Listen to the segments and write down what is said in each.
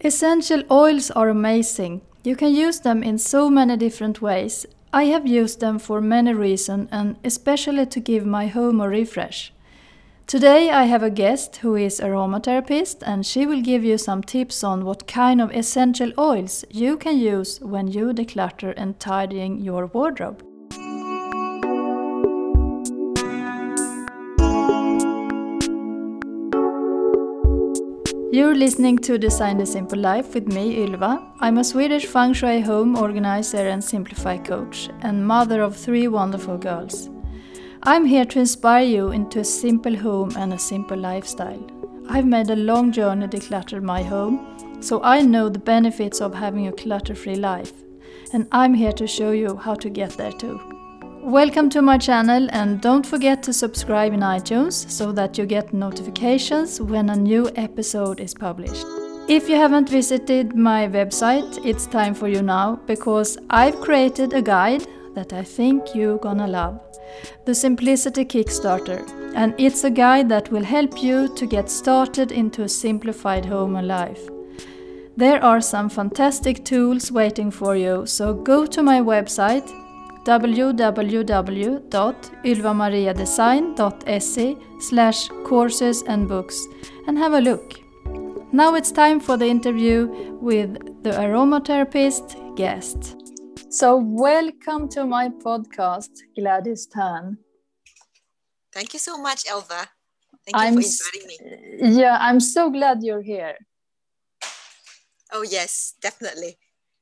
Essential oils are amazing. You can use them in so many different ways. I have used them for many reasons and especially to give my home a refresh. Today I have a guest who is aromatherapist and she will give you some tips on what kind of essential oils you can use when you declutter and tidying your wardrobe. You're listening to Design the Simple Life with me, Ylva. I'm a Swedish feng shui home organizer and simplify coach, and mother of three wonderful girls. I'm here to inspire you into a simple home and a simple lifestyle. I've made a long journey to declutter my home, so I know the benefits of having a clutter free life, and I'm here to show you how to get there too. Welcome to my channel and don't forget to subscribe in iTunes so that you get notifications when a new episode is published. If you haven't visited my website, it's time for you now because I've created a guide that I think you're gonna love. The Simplicity Kickstarter. And it's a guide that will help you to get started into a simplified home and life. There are some fantastic tools waiting for you, so go to my website www.ylvamariadesign.se slash courses and books and have a look. Now it's time for the interview with the aromatherapist guest. So, welcome to my podcast, Gladys Tan. Thank you so much, Elva. Thank you I'm, for inviting me. Yeah, I'm so glad you're here. Oh, yes, definitely.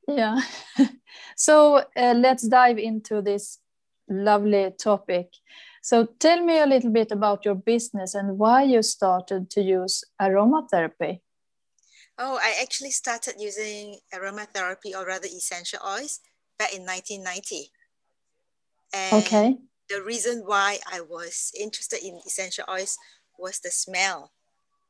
Yeah. so uh, let's dive into this lovely topic. So tell me a little bit about your business and why you started to use aromatherapy. Oh, I actually started using aromatherapy or rather essential oils back in 1990. And okay. the reason why I was interested in essential oils was the smell.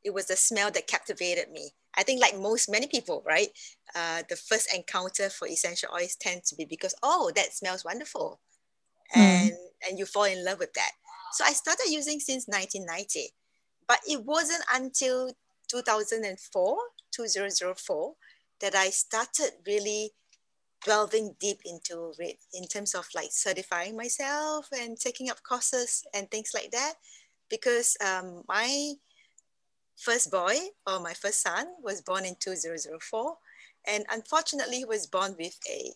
It was the smell that captivated me. I think like most many people, right? Uh, the first encounter for essential oils tends to be because oh that smells wonderful, mm. and and you fall in love with that. So I started using since 1990, but it wasn't until 2004, 2004, that I started really delving deep into it in terms of like certifying myself and taking up courses and things like that because um, my first boy or my first son was born in 2004 and unfortunately he was born with a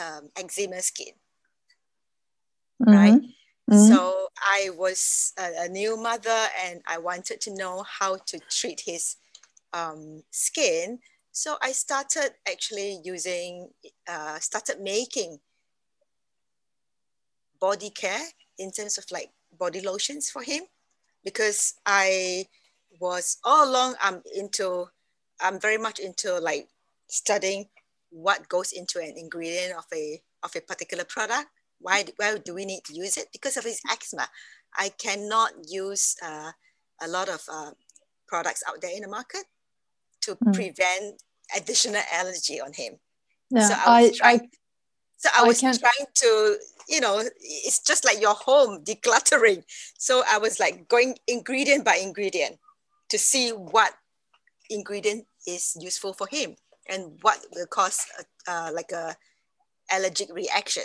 um, eczema skin mm-hmm. right mm-hmm. so i was a, a, new mother and i wanted to know how to treat his um, skin so i started actually using uh, started making body care in terms of like body lotions for him because i was all along I'm into I'm very much into like studying what goes into an ingredient of a of a particular product. Why why do we need to use it? Because of his eczema, I cannot use uh, a lot of uh, products out there in the market to mm. prevent additional allergy on him. Yeah, so I, was trying, I, so I was I trying to, you know, it's just like your home decluttering. So I was like going ingredient by ingredient to see what ingredient is useful for him and what will cause a, uh, like a allergic reaction.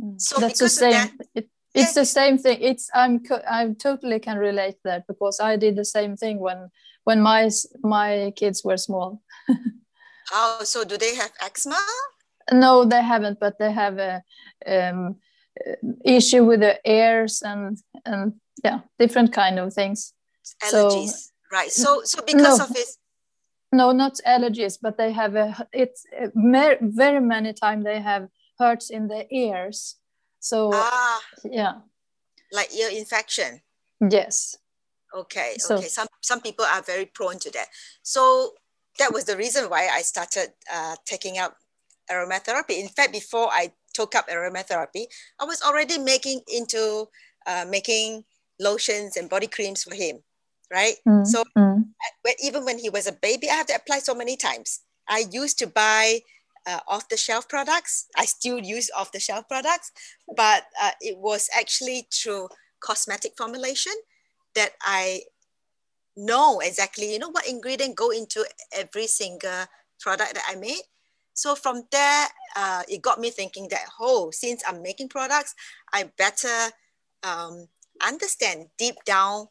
Mm. So that's the same. That, it, it's yeah. the same thing. It's I'm I totally can relate that because I did the same thing when when my my kids were small. oh, so do they have eczema? No, they haven't, but they have a um, issue with the ears and and yeah, different kind of things. Allergies. So, right. So so because no, of his no not allergies but they have a it's very many times they have hurts in the ears. So ah, yeah. Like ear infection. Yes. Okay so, okay. Some some people are very prone to that. So that was the reason why i started uh, taking up aromatherapy. In fact before i took up aromatherapy i was already making into uh, making lotions and body creams for him right? Mm, so mm. even when he was a baby, I have to apply so many times. I used to buy uh, off the shelf products. I still use off the shelf products, but uh, it was actually through cosmetic formulation that I know exactly, you know, what ingredient go into every single product that I made. So from there, uh, it got me thinking that, oh, since I'm making products, I better um, understand deep down,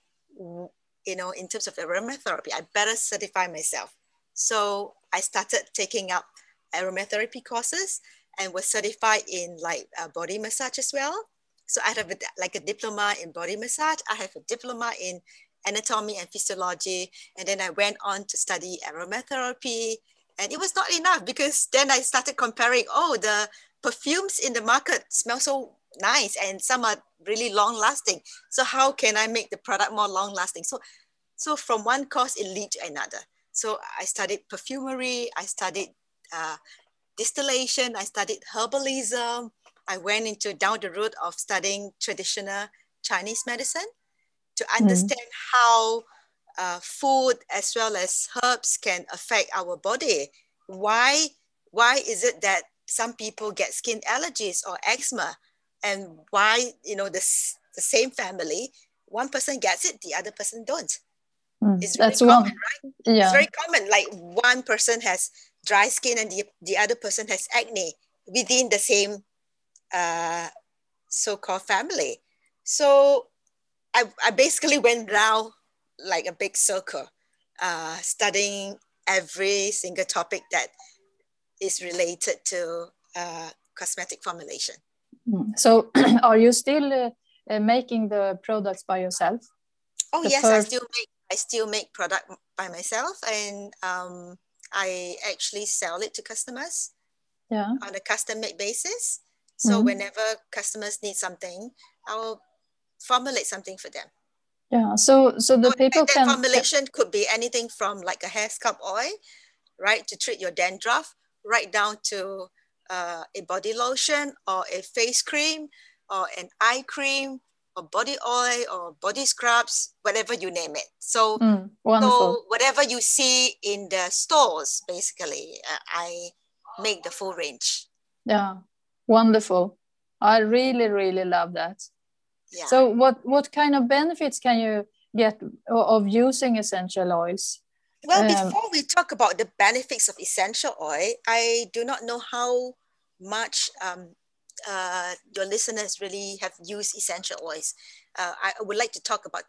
you know, in terms of aromatherapy, I better certify myself. So I started taking up aromatherapy courses and was certified in like uh, body massage as well. So I have a, like a diploma in body massage. I have a diploma in anatomy and physiology. And then I went on to study aromatherapy. And it was not enough because then I started comparing, oh, the perfumes in the market smell so nice and some are really long lasting. So how can I make the product more long lasting? So, so from one course, it led to another. So I studied perfumery, I studied uh, distillation, I studied herbalism. I went into down the road of studying traditional Chinese medicine to mm-hmm. understand mm. how uh, food as well as herbs can affect our body. Why, why is it that some people get skin allergies or eczema? And why, you know, this, the same family, one person gets it, the other person don't. Mm, it's that's common, one. right? Yeah. It's very common. Like one person has dry skin and the, the other person has acne within the same uh, so-called family. So I, I basically went round like a big circle, uh, studying every single topic that is related to uh, cosmetic formulation. Hmm. So, are you still uh, uh, making the products by yourself? Oh the yes, I still make I still make product by myself, and um, I actually sell it to customers. Yeah. On a custom made basis. So mm-hmm. whenever customers need something, I'll formulate something for them. Yeah. So so the so people can formulation could be anything from like a hair scalp oil, right, to treat your dandruff, right down to uh, a body lotion or a face cream or an eye cream or body oil or body scrubs, whatever you name it. So, mm, so whatever you see in the stores, basically, uh, I make the full range. Yeah, wonderful. I really, really love that. Yeah. So what, what kind of benefits can you get of using essential oils? Well, um, before we talk about the benefits of essential oil, I do not know how much um, uh, your listeners really have used essential oils. Uh, I would like to talk about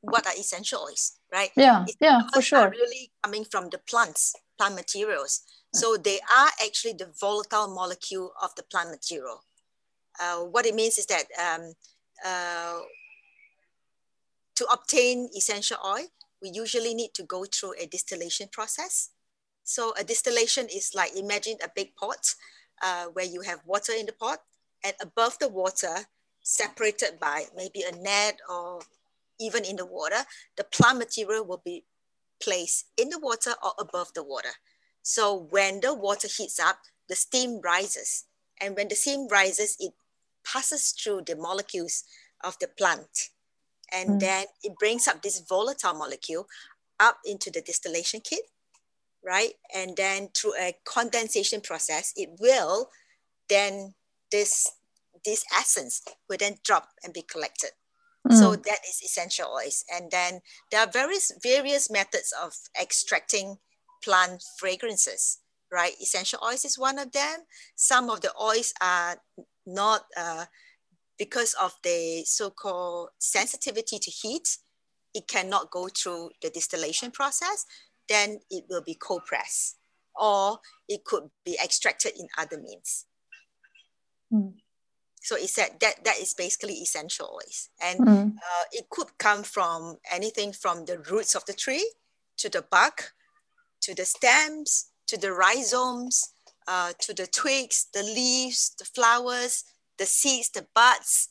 what are essential oils, right? Yeah, essential yeah, for sure. really coming from the plants, plant materials. So they are actually the volatile molecule of the plant material. Uh, what it means is that um, uh, to obtain essential oil, we usually need to go through a distillation process. So a distillation is like, imagine a big pot uh, where you have water in the pot and above the water, separated by maybe a net or even in the water, the plant material will be placed in the water or above the water. So when the water heats up, the steam rises. And when the steam rises, it passes through the molecules of the plant. And mm. then it brings up this volatile molecule up into the distillation kit, right? And then through a condensation process, it will then this this essence will then drop and be collected. Mm. So that is essential oils. And then there are various various methods of extracting plant fragrances, right? Essential oils is one of them. Some of the oils are not uh, because of the so-called sensitivity to heat, it cannot go through the distillation process, then it will be cold pressed or it could be extracted in other means. Mm. So it said that that is basically essential oils. And mm. uh, it could come from anything from the roots of the tree to the bark, to the stems, to the rhizomes, uh, to the twigs, the leaves, the flowers, the seeds, the buds,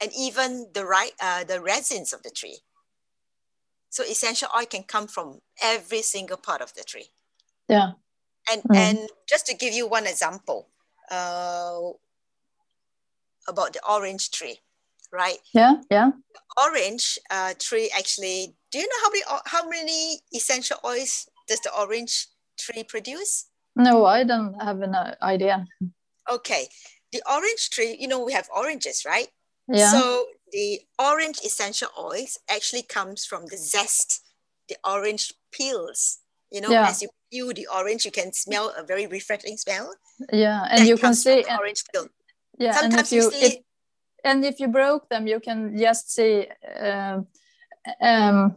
and even the, right, uh, the resins of the tree. So essential oil can come from every single part of the tree. Yeah. And, mm. and just to give you one example uh, about the orange tree, right? Yeah, yeah. The orange uh, tree actually, do you know how many, how many essential oils does the orange tree produce? No, I don't have an uh, idea. Okay the orange tree, you know, we have oranges, right? Yeah. So the orange essential oils actually comes from the zest, the orange peels. You know, yeah. as you peel the orange, you can smell a very refreshing smell. Yeah, and you can see orange peel. Yeah, Sometimes and if you, you see, and if you broke them, you can just see uh, um,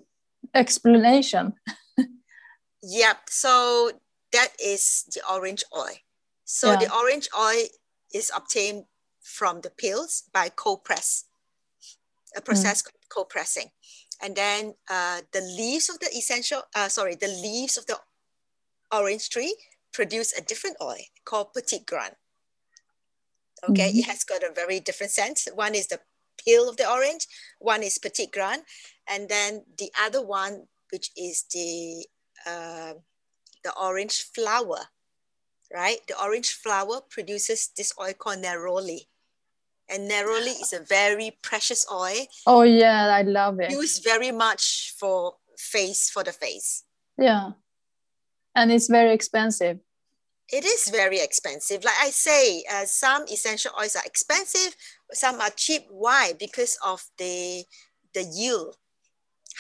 explanation. yep. So that is the orange oil. So yeah. the orange oil is obtained from the peels by cold press, a process mm. cold pressing. And then uh, the leaves of the essential, uh, sorry, the leaves of the orange tree produce a different oil called petit grain. Okay, mm-hmm. it has got a very different scent. One is the peel of the orange, one is petit grain, and then the other one, which is the uh, the orange flower, right? The orange flower produces this oil called neroli. And neroli is a very precious oil. Oh yeah, I love it. Used very much for face for the face. Yeah. And it's very expensive. It is very expensive. Like I say, uh, some essential oils are expensive, some are cheap. Why? Because of the the yield,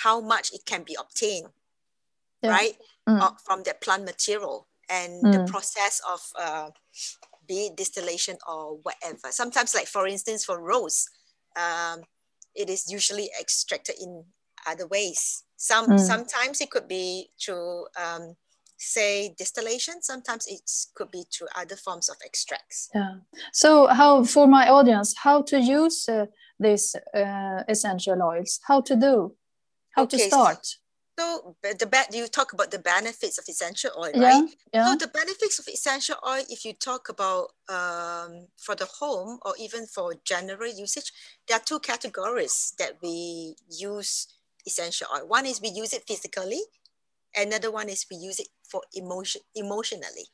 how much it can be obtained, yeah. right? Mm. Uh, from that plant material and mm. the process of uh, be it distillation or whatever. Sometimes, like for instance, for rose, um, it is usually extracted in other ways. Some mm. sometimes it could be through um, say distillation sometimes it could be through other forms of extracts yeah so how for my audience how to use uh, these uh, essential oils how to do how okay, to start so the you talk about the benefits of essential oil, right? Yeah, yeah. So the benefits of essential oil, if you talk about um, for the home or even for general usage, there are two categories that we use essential oil. One is we use it physically, another one is we use it for emotion emotionally.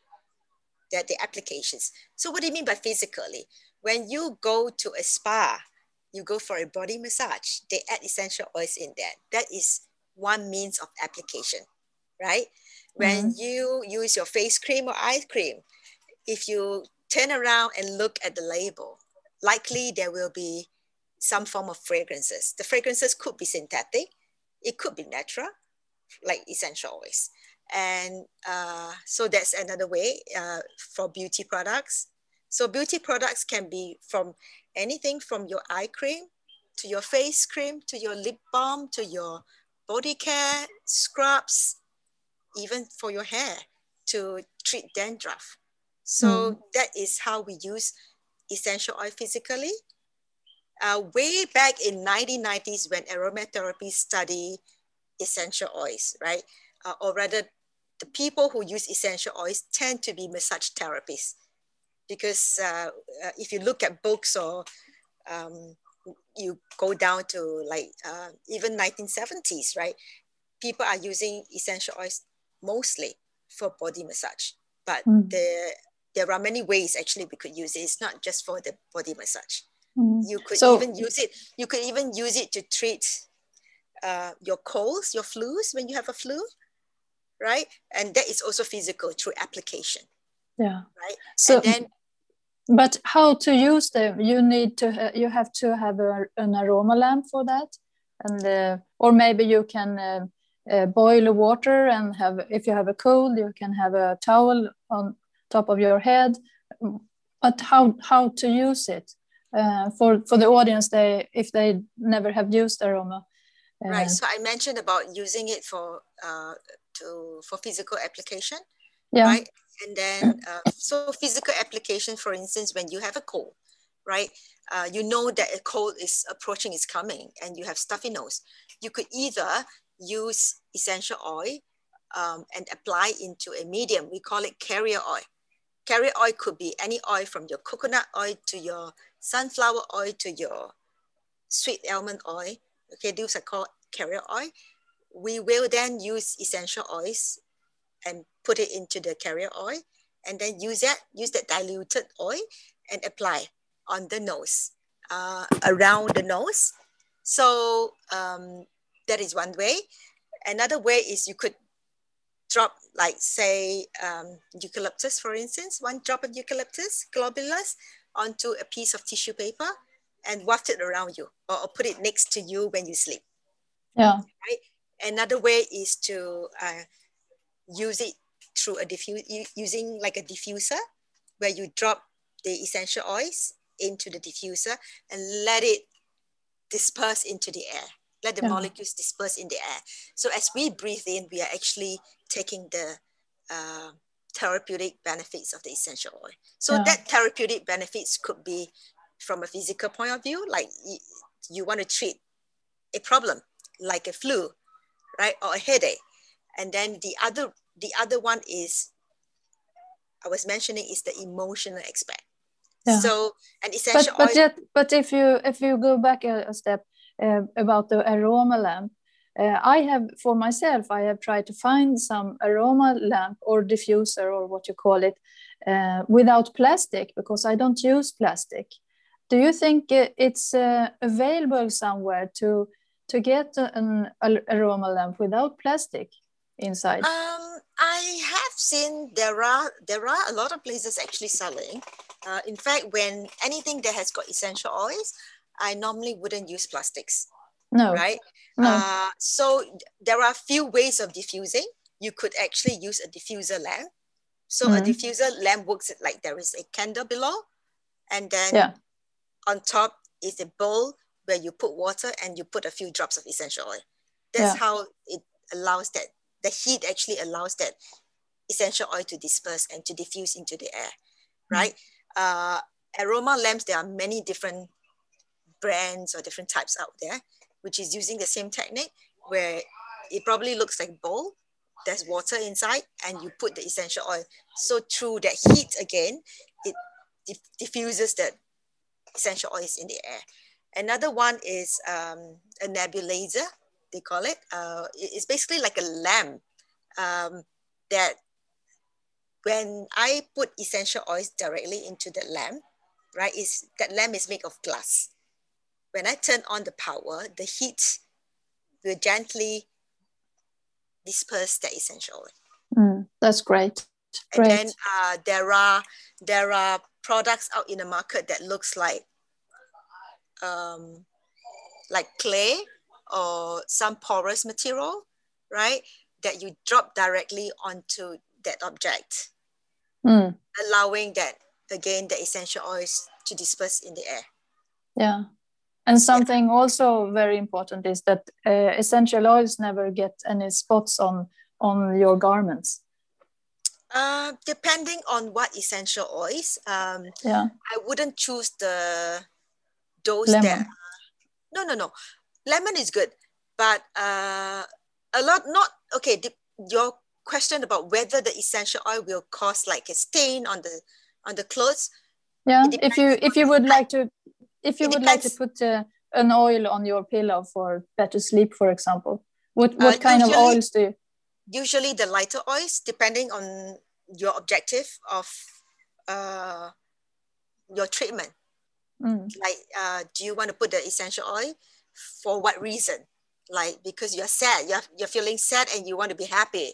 That the applications. So what do you mean by physically? When you go to a spa, you go for a body massage, they add essential oils in there. That is one means of application, right? When mm-hmm. you use your face cream or eye cream, if you turn around and look at the label, likely there will be some form of fragrances. The fragrances could be synthetic, it could be natural, like essential oils. And uh, so that's another way uh, for beauty products. So beauty products can be from anything from your eye cream to your face cream to your lip balm to your body care, scrubs, even for your hair to treat dandruff. So mm. that is how we use essential oil physically. Uh, way back in 1990s when aromatherapy study essential oils, right? Uh, or rather, the people who use essential oils tend to be massage therapists because uh, uh if you look at books or um, you go down to like uh, even 1970s, right? People are using essential oils mostly for body massage, but mm. there there are many ways actually we could use it. It's not just for the body massage. Mm. You could so, even use it. You could even use it to treat uh, your colds, your flus when you have a flu, right? And that is also physical through application. Yeah. Right. So and then but how to use them you need to uh, you have to have a, an aroma lamp for that. And uh, or maybe you can uh, uh, boil water and have if you have a cold you can have a towel on top of your head. But how how to use it? Uh, for for the audience they if they never have used aroma right. So i mentioned about using it for uh to for physical application yeah. right and then, uh, so physical application, for instance, when you have a cold, right? Uh, you know that a cold is approaching, is coming, and you have stuffy nose. You could either use essential oil um, and apply into a medium. We call it carrier oil. Carrier oil could be any oil from your coconut oil to your sunflower oil to your sweet almond oil. Okay, those are called carrier oil. We will then use essential oils and put it into the carrier oil and then use that, use that diluted oil and apply on the nose, uh, around the nose. So um, that is one way. Another way is you could drop like say um, eucalyptus, for instance, one drop of eucalyptus globulus onto a piece of tissue paper and waft it around you or, or put it next to you when you sleep. Yeah. Right. Another way is to uh, use it through a diffuse using like a diffuser where you drop the essential oils into the diffuser and let it disperse into the air let the yeah. molecules disperse in the air so as we breathe in we are actually taking the uh, therapeutic benefits of the essential oil so yeah. that therapeutic benefits could be from a physical point of view like you, you want to treat a problem like a flu right or a headache and then the other the other one is I was mentioning is the emotional aspect. Yeah. So an essential but, but oil. Yet, but if you if you go back a, a step uh, about the aroma lamp, uh, I have for myself I have tried to find some aroma lamp or diffuser or what you call it uh, without plastic because I don't use plastic. Do you think it's uh, available somewhere to to get an aroma lamp without plastic? inside? Um, I have seen there are there are a lot of places actually selling. Uh, in fact, when anything that has got essential oils, I normally wouldn't use plastics. No. Right. No. Uh, so there are a few ways of diffusing. You could actually use a diffuser lamp. So mm-hmm. a diffuser lamp works like there is a candle below, and then yeah. on top is a bowl where you put water and you put a few drops of essential oil. That's yeah. how it allows that the heat actually allows that essential oil to disperse and to diffuse into the air, mm. right? Uh, aroma lamps, there are many different brands or different types out there, which is using the same technique where it probably looks like bowl, there's water inside and you put the essential oil. So through that heat again, it diff diffuses the essential oils in the air. Another one is um, a nebulizer they call it. Uh, it's basically like a lamp um, that when I put essential oils directly into the lamp, right, is that lamp is made of glass. When I turn on the power, the heat will gently disperse the essential oil. Mm, that's great. great. And then uh, there are there are products out in the market that looks like um, like clay or some porous material, right? That you drop directly onto that object, mm. allowing that again the essential oils to disperse in the air. Yeah. And something yeah. also very important is that uh, essential oils never get any spots on on your garments. Uh, depending on what essential oils, um, yeah, I wouldn't choose the those Lemon. that. No, no, no lemon is good, but uh, a lot not okay. The, your question about whether the essential oil will cause like a stain on the on the clothes. Yeah, if you if you would like to, if you would like to put uh, an oil on your pillow for better sleep, for example, what what uh, kind usually, of oils do you? Usually the lighter oils, depending on your objective of uh, your treatment. Mm. Like, uh, do you want to put the essential oil? For what reason? Like because you're sad you're, you're feeling sad and you want to be happy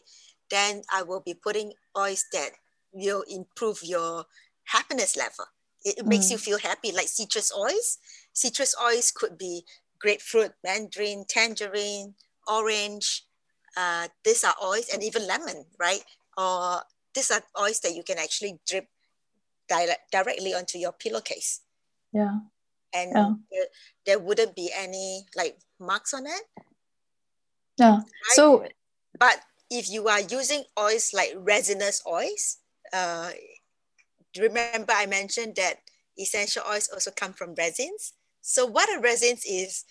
then i will be putting oils that will improve your happiness level. It, it mm. makes you feel happy like citrus oils. Citrus oils could be grapefruit mandarin tangerine orange uh, these are oils and even lemon right? Or these are oils that you can actually drip direct, directly onto your pillowcase. Yeah. And yeah. There, wouldn't be any like marks on it. Yeah. Right? So, but if you are using oils like resinous oils, uh, remember I mentioned that essential oils also come from resins. So what a resins is,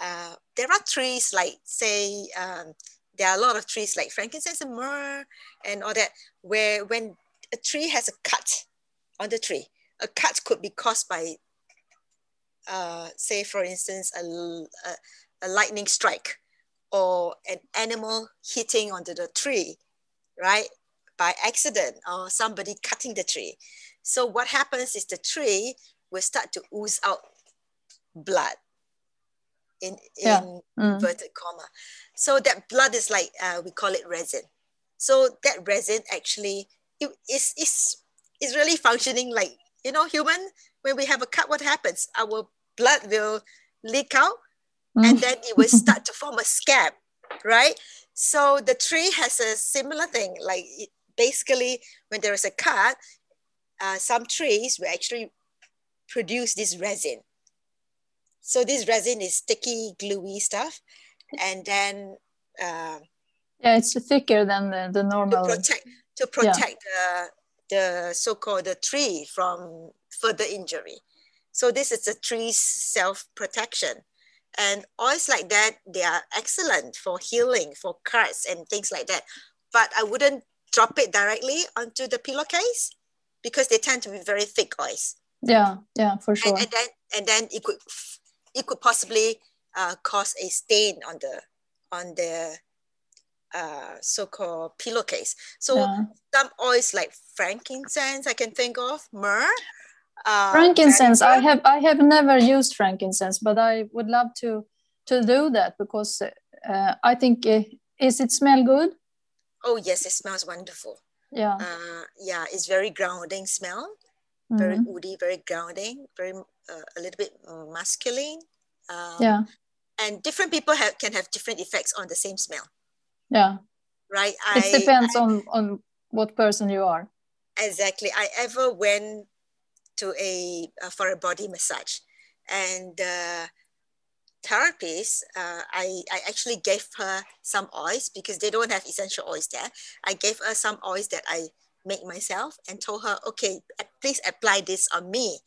uh, there are trees like say, um, there are a lot of trees like frankincense and myrrh and all that, where when a tree has a cut on the tree, a cut could be caused by uh, say for instance, a, a, a, lightning strike or an animal hitting onto the tree, right? By accident or somebody cutting the tree. So what happens is the tree will start to ooze out blood in, yeah. in mm. inverted comma. So that blood is like, uh, we call it resin. So that resin actually it is, is, is really functioning like, you know, human, when we have a cut, what happens? Our blood will leak out mm. and then it will start to form a scab, right? So the tree has a similar thing. Like it, basically, when there is a cut, uh, some trees will actually produce this resin. So this resin is sticky, gluey stuff, and then uh, yeah, it's thicker than the, the normal. To protect to protect yeah. the the so-called the tree from further injury. So this is a tree's self-protection. And oils like that, they are excellent for healing, for cuts and things like that. But I wouldn't drop it directly onto the pillowcase because they tend to be very thick oils. Yeah, yeah, for sure. And, and then and then it could it could possibly uh, cause a stain on the on the uh, so-called pillowcase. So yeah. some oils like frankincense, I can think of myrrh. Uh, frankincense, I have I have never used frankincense, but I would love to to do that because uh, I think uh, is it smell good? Oh yes, it smells wonderful. Yeah. Uh, yeah, it's very grounding smell, mm-hmm. very woody, very grounding, very uh, a little bit masculine. Um, yeah. And different people have, can have different effects on the same smell. Yeah. Right. It I, depends I, on on what person you are. Exactly. I ever went to a uh, for a body massage, and uh, therapist, uh, I, I actually gave her some oils because they don't have essential oils there. I gave her some oils that I make myself and told her, okay, please apply this on me.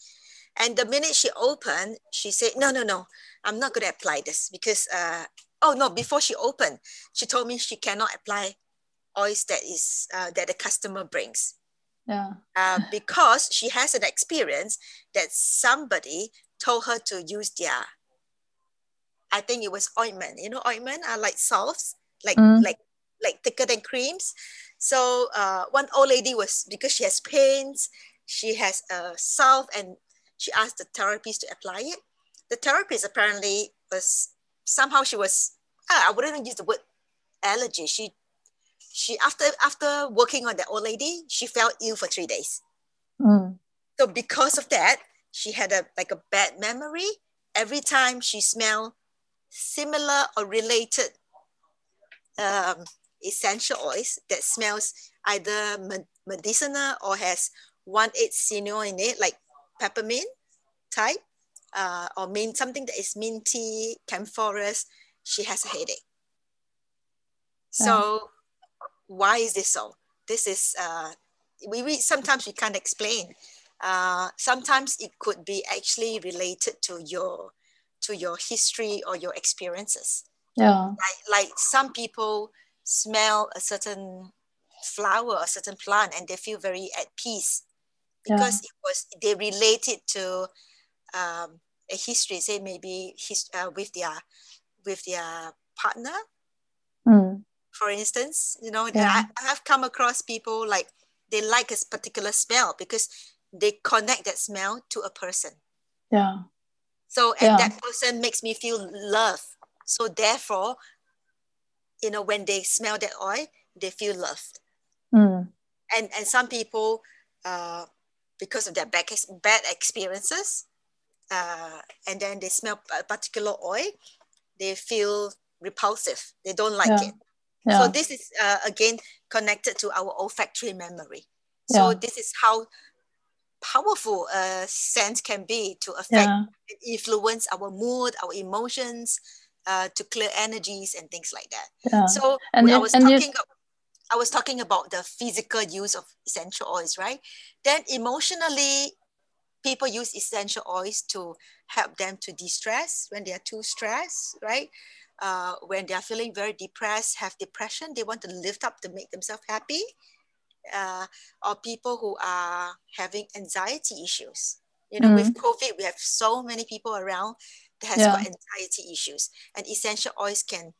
And the minute she opened, she said, no, no, no, I'm not going to apply this because, uh, oh no, before she opened, she told me she cannot apply oils that is uh, that the customer brings. Yeah. Uh, because she has an experience that somebody told her to use their I think it was ointment. You know, ointment are like salves, like mm. like like thicker than creams. So uh, one old lady was because she has pains, she has a salve, and she asked the therapist to apply it. The therapist apparently was somehow she was ah, I wouldn't even use the word allergy. She she after after working on that old lady, she felt ill for three days. Mm. So because of that, she had a like a bad memory. Every time she smelled similar or related um, essential oils that smells either medicinal or has 1,8-cineole in it, like peppermint type, uh, or mean something that is minty, camphorous, she has a headache. So why is this so? This is, uh, we, we sometimes we can't explain. Uh, sometimes it could be actually related to your to your history or your experiences. Yeah. Like, like some people smell a certain flower, a certain plant, and they feel very at peace because yeah. it was they related to um, a history, say maybe his, uh, with their with their partner. Mm. For instance, you know, yeah. I, I have come across people like they like a particular smell because they connect that smell to a person. Yeah. So, and yeah. that person makes me feel love. So, therefore, you know, when they smell that oil, they feel loved. Mm. And, and some people, uh, because of their bad, bad experiences, uh, and then they smell a particular oil, they feel repulsive. They don't like yeah. it. Yeah. So this is uh, again connected to our olfactory memory. So yeah. this is how powerful a scent can be to affect yeah. influence our mood, our emotions, uh, to clear energies and things like that. So and I was talking. I was talking about the physical use of essential oils, right? Then emotionally, people use essential oils to help them to de-stress when they are too stressed, right? Uh, when they are feeling very depressed, have depression, they want to lift up to make themselves happy uh, or people who are having anxiety issues. You know, mm-hmm. with COVID, we have so many people around that has yeah. got anxiety issues, and essential oils can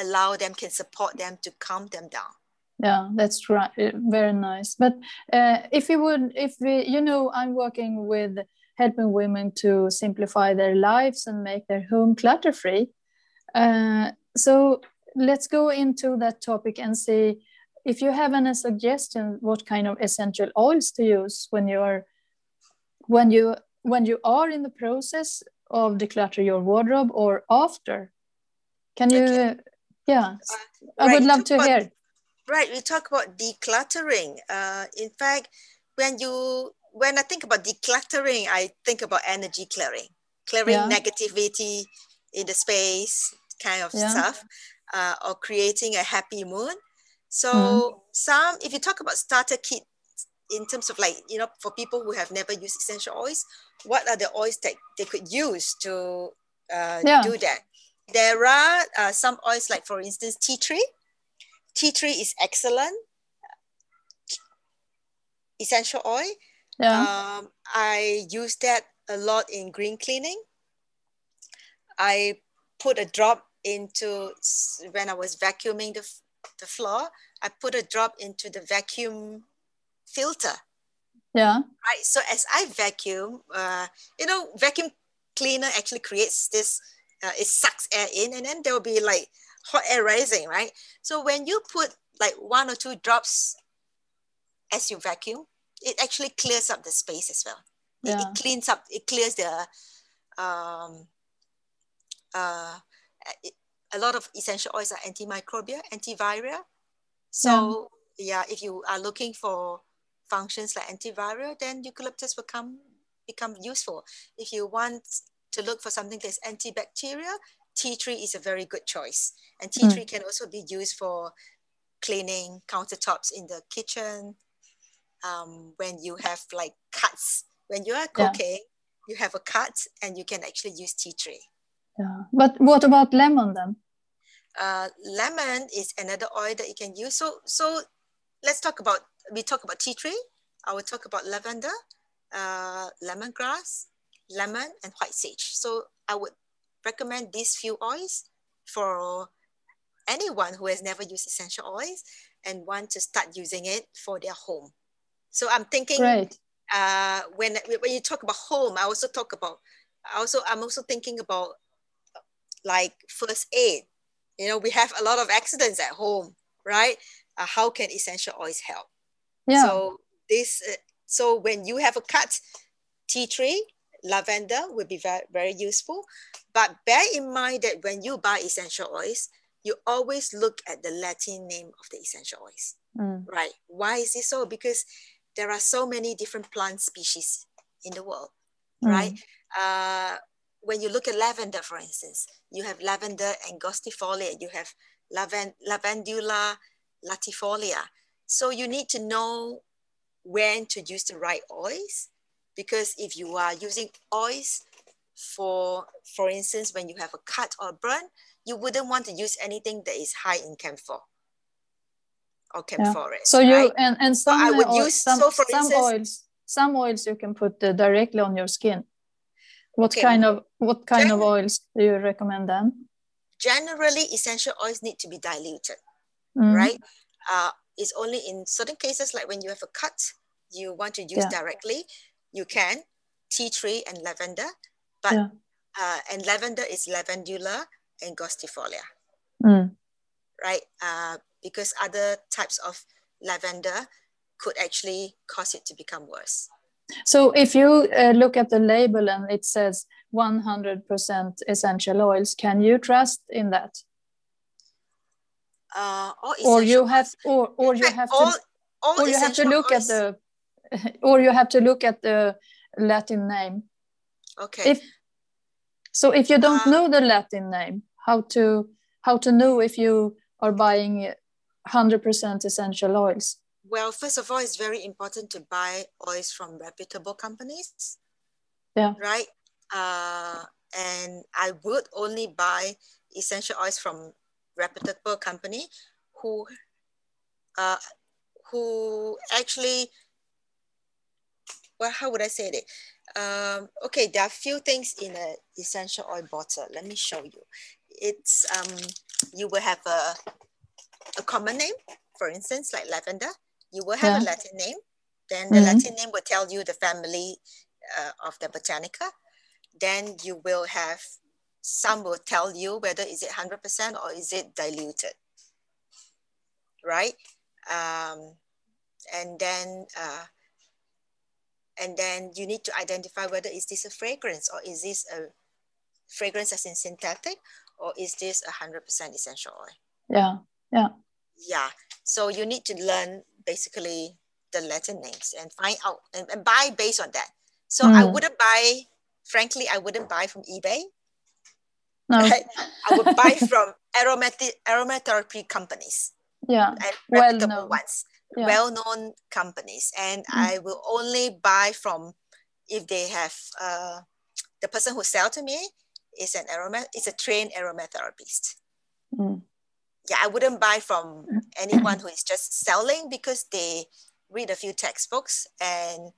allow them, can support them to calm them down. Yeah, that's right. Uh, very nice. But uh, if you would, if we, you know, I'm working with helping women to simplify their lives and make their home clutter free. Uh, so let's go into that topic and see if you have any suggestion what kind of essential oils to use when you're when you when you are in the process of declutter your wardrobe or after? Can you? Okay. Yeah, uh, I right, would love to about, hear. Right, we talk about decluttering. Uh, in fact, when you when I think about decluttering, I think about energy clearing, clearing yeah. negativity in the space, kind of yeah. stuff, uh, or creating a happy mood. So mm. some, if you talk about starter kit in terms of like, you know, for people who have never used essential oils, what are the oils that they could use to uh, yeah. do that? There are uh, some oils like, for instance, tea tree. Tea tree is excellent essential oil. Yeah. Um, I use that a lot in green cleaning. I put a drop into when I was vacuuming the, the floor. I put a drop into the vacuum filter. Yeah. Right. So as I vacuum, uh, you know, vacuum cleaner actually creates this. Uh, it sucks air in, and then there will be like hot air rising, right? So when you put like one or two drops as you vacuum, it actually clears up the space as well. Yeah. It, it, cleans up, it clears the, um, uh, a lot of essential oils are antimicrobial, antiviral. So yeah. yeah, if you are looking for functions like antiviral, then eucalyptus will come, become useful. If you want to look for something that's antibacterial, tea tree is a very good choice. And tea tree mm. can also be used for cleaning countertops in the kitchen, um, when you have like cuts. When you are cooking, yeah. you have a cut and you can actually use tea tree. Yeah. But what about lemon then? Uh, lemon is another oil that you can use. So, so let's talk about, we talk about tea tree. I will talk about lavender, uh, lemongrass, lemon, and white sage. So I would recommend these few oils for anyone who has never used essential oils and want to start using it for their home. So I'm thinking uh, when when you talk about home, I also talk about I also I'm also thinking about like first aid. You know, we have a lot of accidents at home, right? Uh, how can essential oils help? Yeah. So this uh, so when you have a cut, tea tree, lavender would be very, very useful. But bear in mind that when you buy essential oils, you always look at the Latin name of the essential oils, mm. right? Why is this so? Because there are so many different plant species in the world, mm. right? Uh, when you look at lavender, for instance, you have lavender angustifolia, you have lavend- lavandula latifolia. So you need to know when to use the right oils, because if you are using oils for, for instance, when you have a cut or burn, you wouldn't want to use anything that is high in camphor or camphor. Yeah. So you right? and and some so I would oil, use some, so for some instance, oils some oils you can put uh, directly on your skin. What okay. kind of what kind Gen- of oils do you recommend then? Generally, essential oils need to be diluted, mm. right? Uh, it's only in certain cases like when you have a cut, you want to use yeah. directly, you can tea tree and lavender, but yeah. uh, and lavender is lavandula angustifolia, mm. right? Uh, because other types of lavender could actually cause it to become worse. So if you uh, look at the label and it says 100% essential oils, can you trust in that? Uh, or you have, or, or you have all, to, all or you have to look oils. at the, or you have to look at the Latin name. Okay. If, so if you don't uh, know the Latin name, how to how to know if you are buying 100% essential oils? Well, first of all, it's very important to buy oils from reputable companies. Yeah. Right? Uh, and I would only buy essential oils from reputable company who uh, who actually well how would I say it um, okay there are a few things in an essential oil bottle let me show you it's um, you will have a a common name, for instance, like lavender, you will have yeah. a Latin name. Then the mm-hmm. Latin name will tell you the family uh, of the botanica. Then you will have some will tell you whether is it 100% or is it diluted, right? Um, and then uh, And then you need to identify whether is this a fragrance or is this a fragrance as in synthetic or is this a 100% essential oil? Yeah, yeah. Yeah, so you need to learn basically the letter names and find out and, and buy based on that. So mm. I wouldn't buy, frankly, I wouldn't buy from eBay. No. Right? I would buy from aromatic aromatherapy companies. Yeah. And reputable well ones. Yeah. Well-known companies. And mm. I will only buy from if they have uh, the person who sell to me is an aroma is a trained aromatherapist. Mm. Yeah, I wouldn't buy from anyone who is just selling because they read a few textbooks and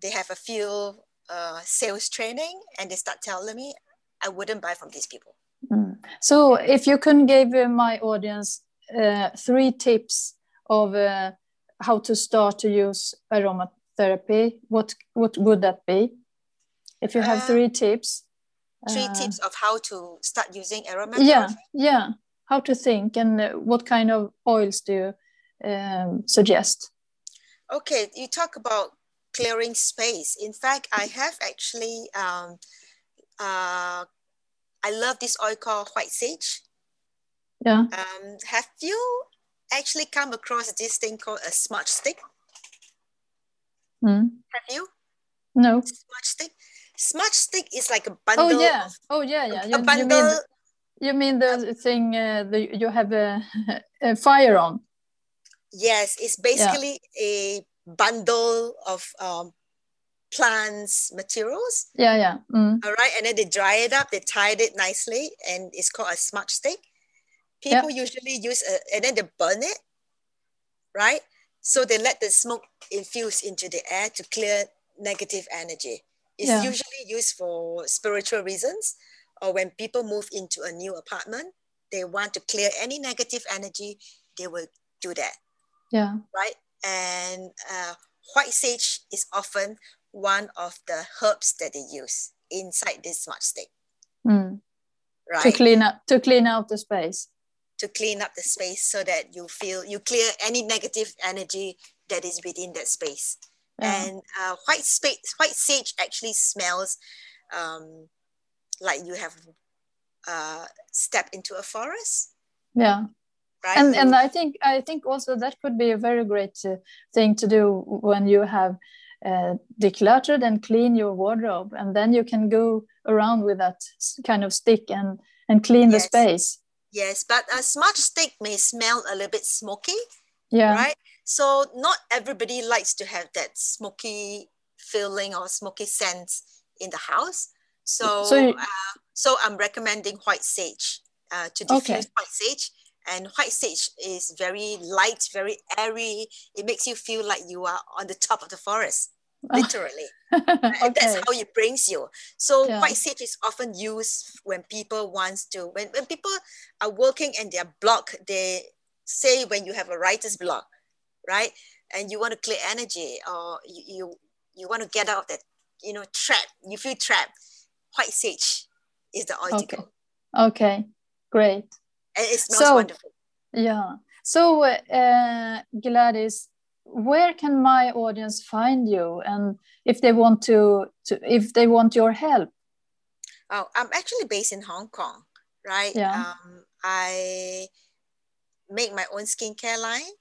they have a few uh, sales training and they start telling me I wouldn't buy from these people. Mm. So if you can give uh, my audience uh, three tips of uh, how to start to use aromatherapy, what what would that be? If you have uh, three tips. Three uh, tips of how to start using aromatherapy. Yeah, yeah. How to think and what kind of oils do you um, suggest? Okay, you talk about clearing space. In fact, I have actually, um, uh, I love this oil called white sage. Yeah. Um, have you actually come across this thing called a smudge stick? Mm. Have you? No. Smudge stick. Smudge stick is like a bundle. Oh yeah. Oh yeah, yeah. You, a bundle. You mean, you mean the thing uh, the, you have a, a fire on? Yes, it's basically yeah. a bundle of um, plants materials. Yeah, yeah. Mm. All right, and then they dry it up. They tied it nicely, and it's called a smudge stick. People usually use a, and then they burn it, right? So they let the smoke infuse into the air to clear negative energy. It's yeah. usually used for spiritual reasons, or when people move into a new apartment, they want to clear any negative energy. They will do that. Yeah. Right and uh, white sage is often one of the herbs that they use inside this smudge stick. Mm. Right. To clean up to clean out the space. To clean up the space so that you feel you clear any negative energy that is within that space. Yeah. And uh, white space, white sage actually smells um, like you have uh, stepped into a forest. Yeah. Right? And and i think i think also that could be a very great uh, thing to do when you have uh, decluttered and clean your wardrobe and then you can go around with that kind of stick and and clean yes. the space. Yes but a smudge stick may smell a little bit smoky yeah. right? So not everybody likes to have that smoky feeling or smoky scent in the house so so, uh, so i'm recommending white sage uh, to diffuse okay. white sage and white sage is very light, very airy. It makes you feel like you are on the top of the forest, literally. okay. That's how it brings you. So yeah. white sage is often used when people wants to, when, when people are working and they're blocked, they say when you have a writer's block, right? And you want to clear energy or you, you, you want to get out of that, you know, trap, you feel trapped. White sage is the oil okay. Okay, great and it smells so, wonderful. Yeah. So uh, Gladys, where can my audience find you, and if they want to, to if they want your help? Oh, I'm actually based in Hong Kong, right? Yeah. Um, I make my own skincare line,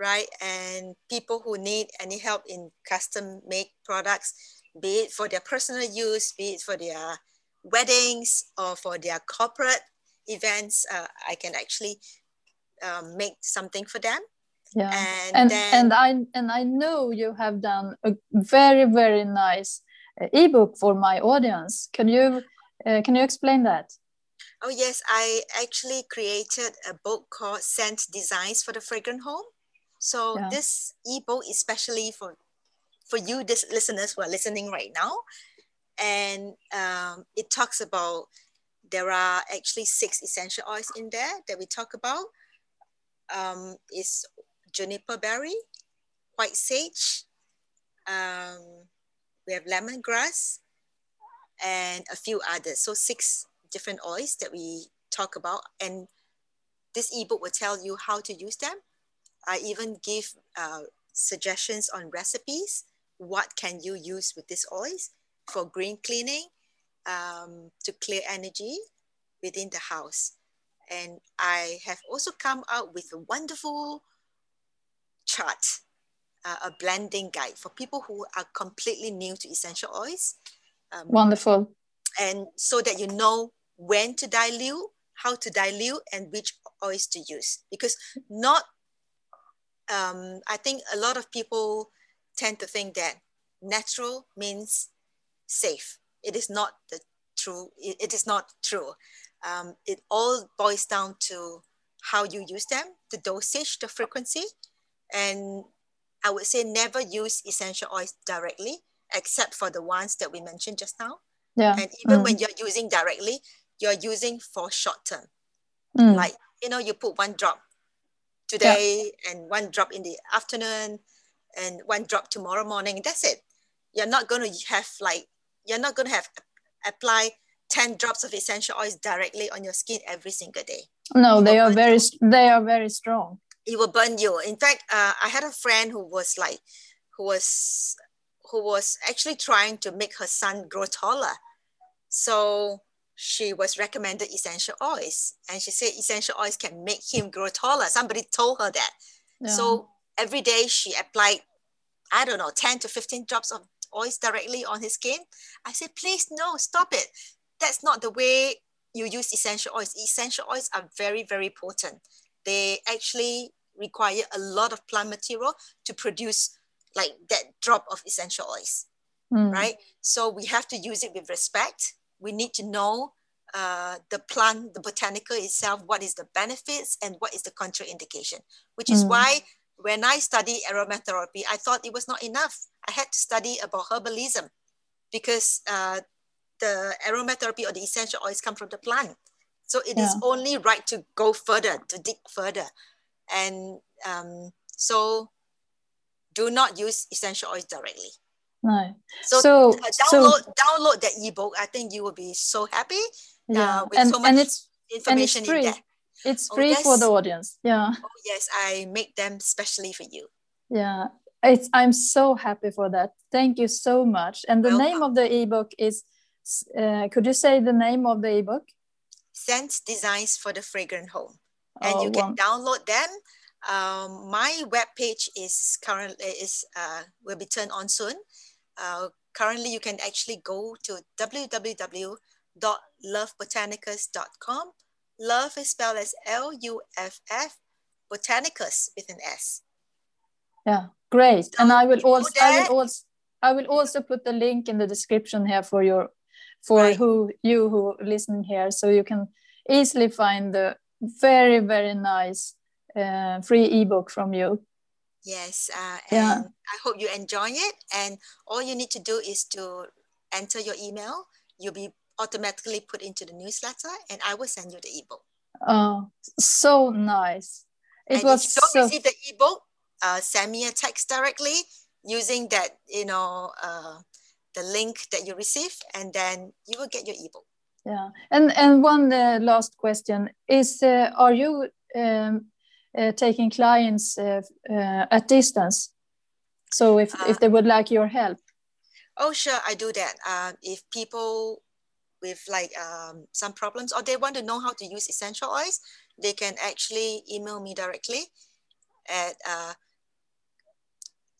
right? And people who need any help in custom make products, be it for their personal use, be it for their weddings or for their corporate events, uh, I can actually um, make something for them. Yeah, and and, then, and I and I know you have done a very very nice uh, ebook for my audience. Can you uh, can you explain that? Oh yes, I actually created a book called Scent Designs for the Fragrant Home. So yeah. this ebook is especially for for you, this listeners who are listening right now, and um, it talks about there are actually six essential oils in there that we talk about. Um, is juniper berry, white sage, um, we have lemongrass, and a few others. So six different oils that we talk about. And this ebook will tell you how to use them. I even give uh, suggestions on recipes what can you use with these oils for green cleaning, um, to clear energy within the house. And I have also come out with a wonderful chart, uh, a blending guide for people who are completely new to essential oils. Um, Wonderful. And so that you know when to dilute, how to dilute, and which oils to use. Because not, um, I think a lot of people tend to think that natural means safe. It is not the true, it, it is not true. Um, it all boils down to how you use them, the dosage, the frequency, and I would say never use essential oils directly, except for the ones that we mentioned just now. Yeah. And even mm. when you're using directly, you're using for short term. Mm. Like, you know, you put one drop today yeah. and one drop in the afternoon and one drop tomorrow morning. That's it. You're not going to have like, you're not going to have apply 10 drops of essential oils directly on your skin every single day. No, they are very, you. they are very strong. It will burn you. In fact, uh, I had a friend who was like, who was, who was actually trying to make her son grow taller. So she was recommended essential oils and she said essential oils can make him grow taller. Somebody told her that. Yeah. So every day she applied, I don't know, 10 to 15 drops of oils directly on his skin. I said, please no, stop it. That's not the way you use essential oils. Essential oils are very, very potent. They actually require a lot of plant material to produce like that drop of essential oils, mm. right? So we have to use it with respect. We need to know uh, the plant, the botanical itself, what is the benefits and what is the contraindication, which is mm. why when I studied aromatherapy, I thought it was not enough. I had to study about herbalism because uh, the aromatherapy or the essential oils come from the plant. So it yeah. is only right to go further, to dig further. And um, so do not use essential oils directly. No. So, so uh, download so, download that ebook. I think you will be so happy. Yeah, uh, and, so and it's information and it's free. It's oh, free oh, yes. for the audience. Yeah. Oh, yes, I make them specially for you. Yeah, it's, I'm so happy for that. Thank you so much. And the Welcome. name of the ebook is, uh, could you say the name of the ebook? Scent Designs for the Fragrant Home. And oh, you can one. download them. Um, my webpage is currently is uh, will be turned on soon. Uh, currently, you can actually go to www.luffbotanicus.com Love is spelled as L U F F, Botanicus with an S. Yeah, great. So and I will also I will also I will also put the link in the description here for your for right. who you who listening here, so you can easily find the very very nice uh, free ebook from you. Yes, uh, yeah. I hope you enjoy it. And all you need to do is to enter your email. You'll be automatically put into the newsletter and I will send you the ebook. Oh, so nice. It and was if you don't so... receive the ebook, uh, send me a text directly using that, you know, uh, the link that you receive, and then you will get your ebook. Yeah, and and one uh, last question is: uh, Are you um, uh, taking clients uh, at distance? So if if they would like your help. Oh, sure, I do that. if people with like um, some problems or they want to know how to use essential oils, they can actually email me directly at uh,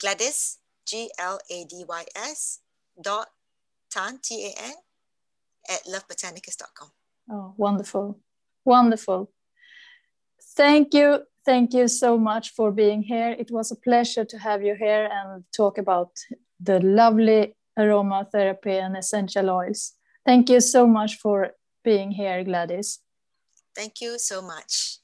Gladys, G L A D Y S dot Tan, T A N, at luffbotanicus.com. Oh, wonderful. Wonderful. Thank you. Thank you so much for being here. It was a pleasure to have you here and talk about the lovely aromatherapy and essential oils. Thank you so much for being here, Gladys. Thank you so much.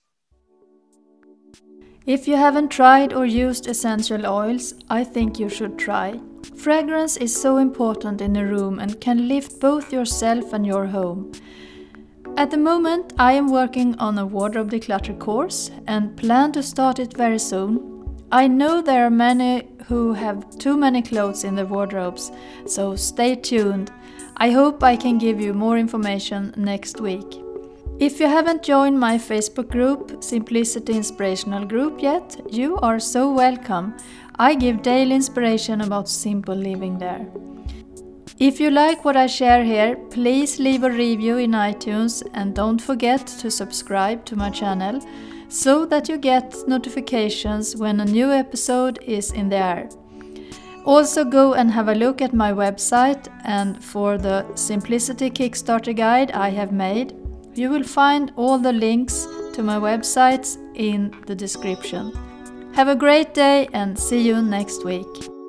If you haven't tried or used essential oils, I think you should try. Fragrance is so important in a room and can lift both yourself and your home. At the moment, I am working on a wardrobe declutter course and plan to start it very soon. I know there are many who have too many clothes in their wardrobes, so stay tuned. I hope I can give you more information next week. If you haven't joined my Facebook group, Simplicity Inspirational Group, yet, you are so welcome. I give daily inspiration about simple living there. If you like what I share here, please leave a review in iTunes and don't forget to subscribe to my channel so that you get notifications when a new episode is in the air. Also, go and have a look at my website, and for the Simplicity Kickstarter guide I have made, you will find all the links to my websites in the description. Have a great day and see you next week.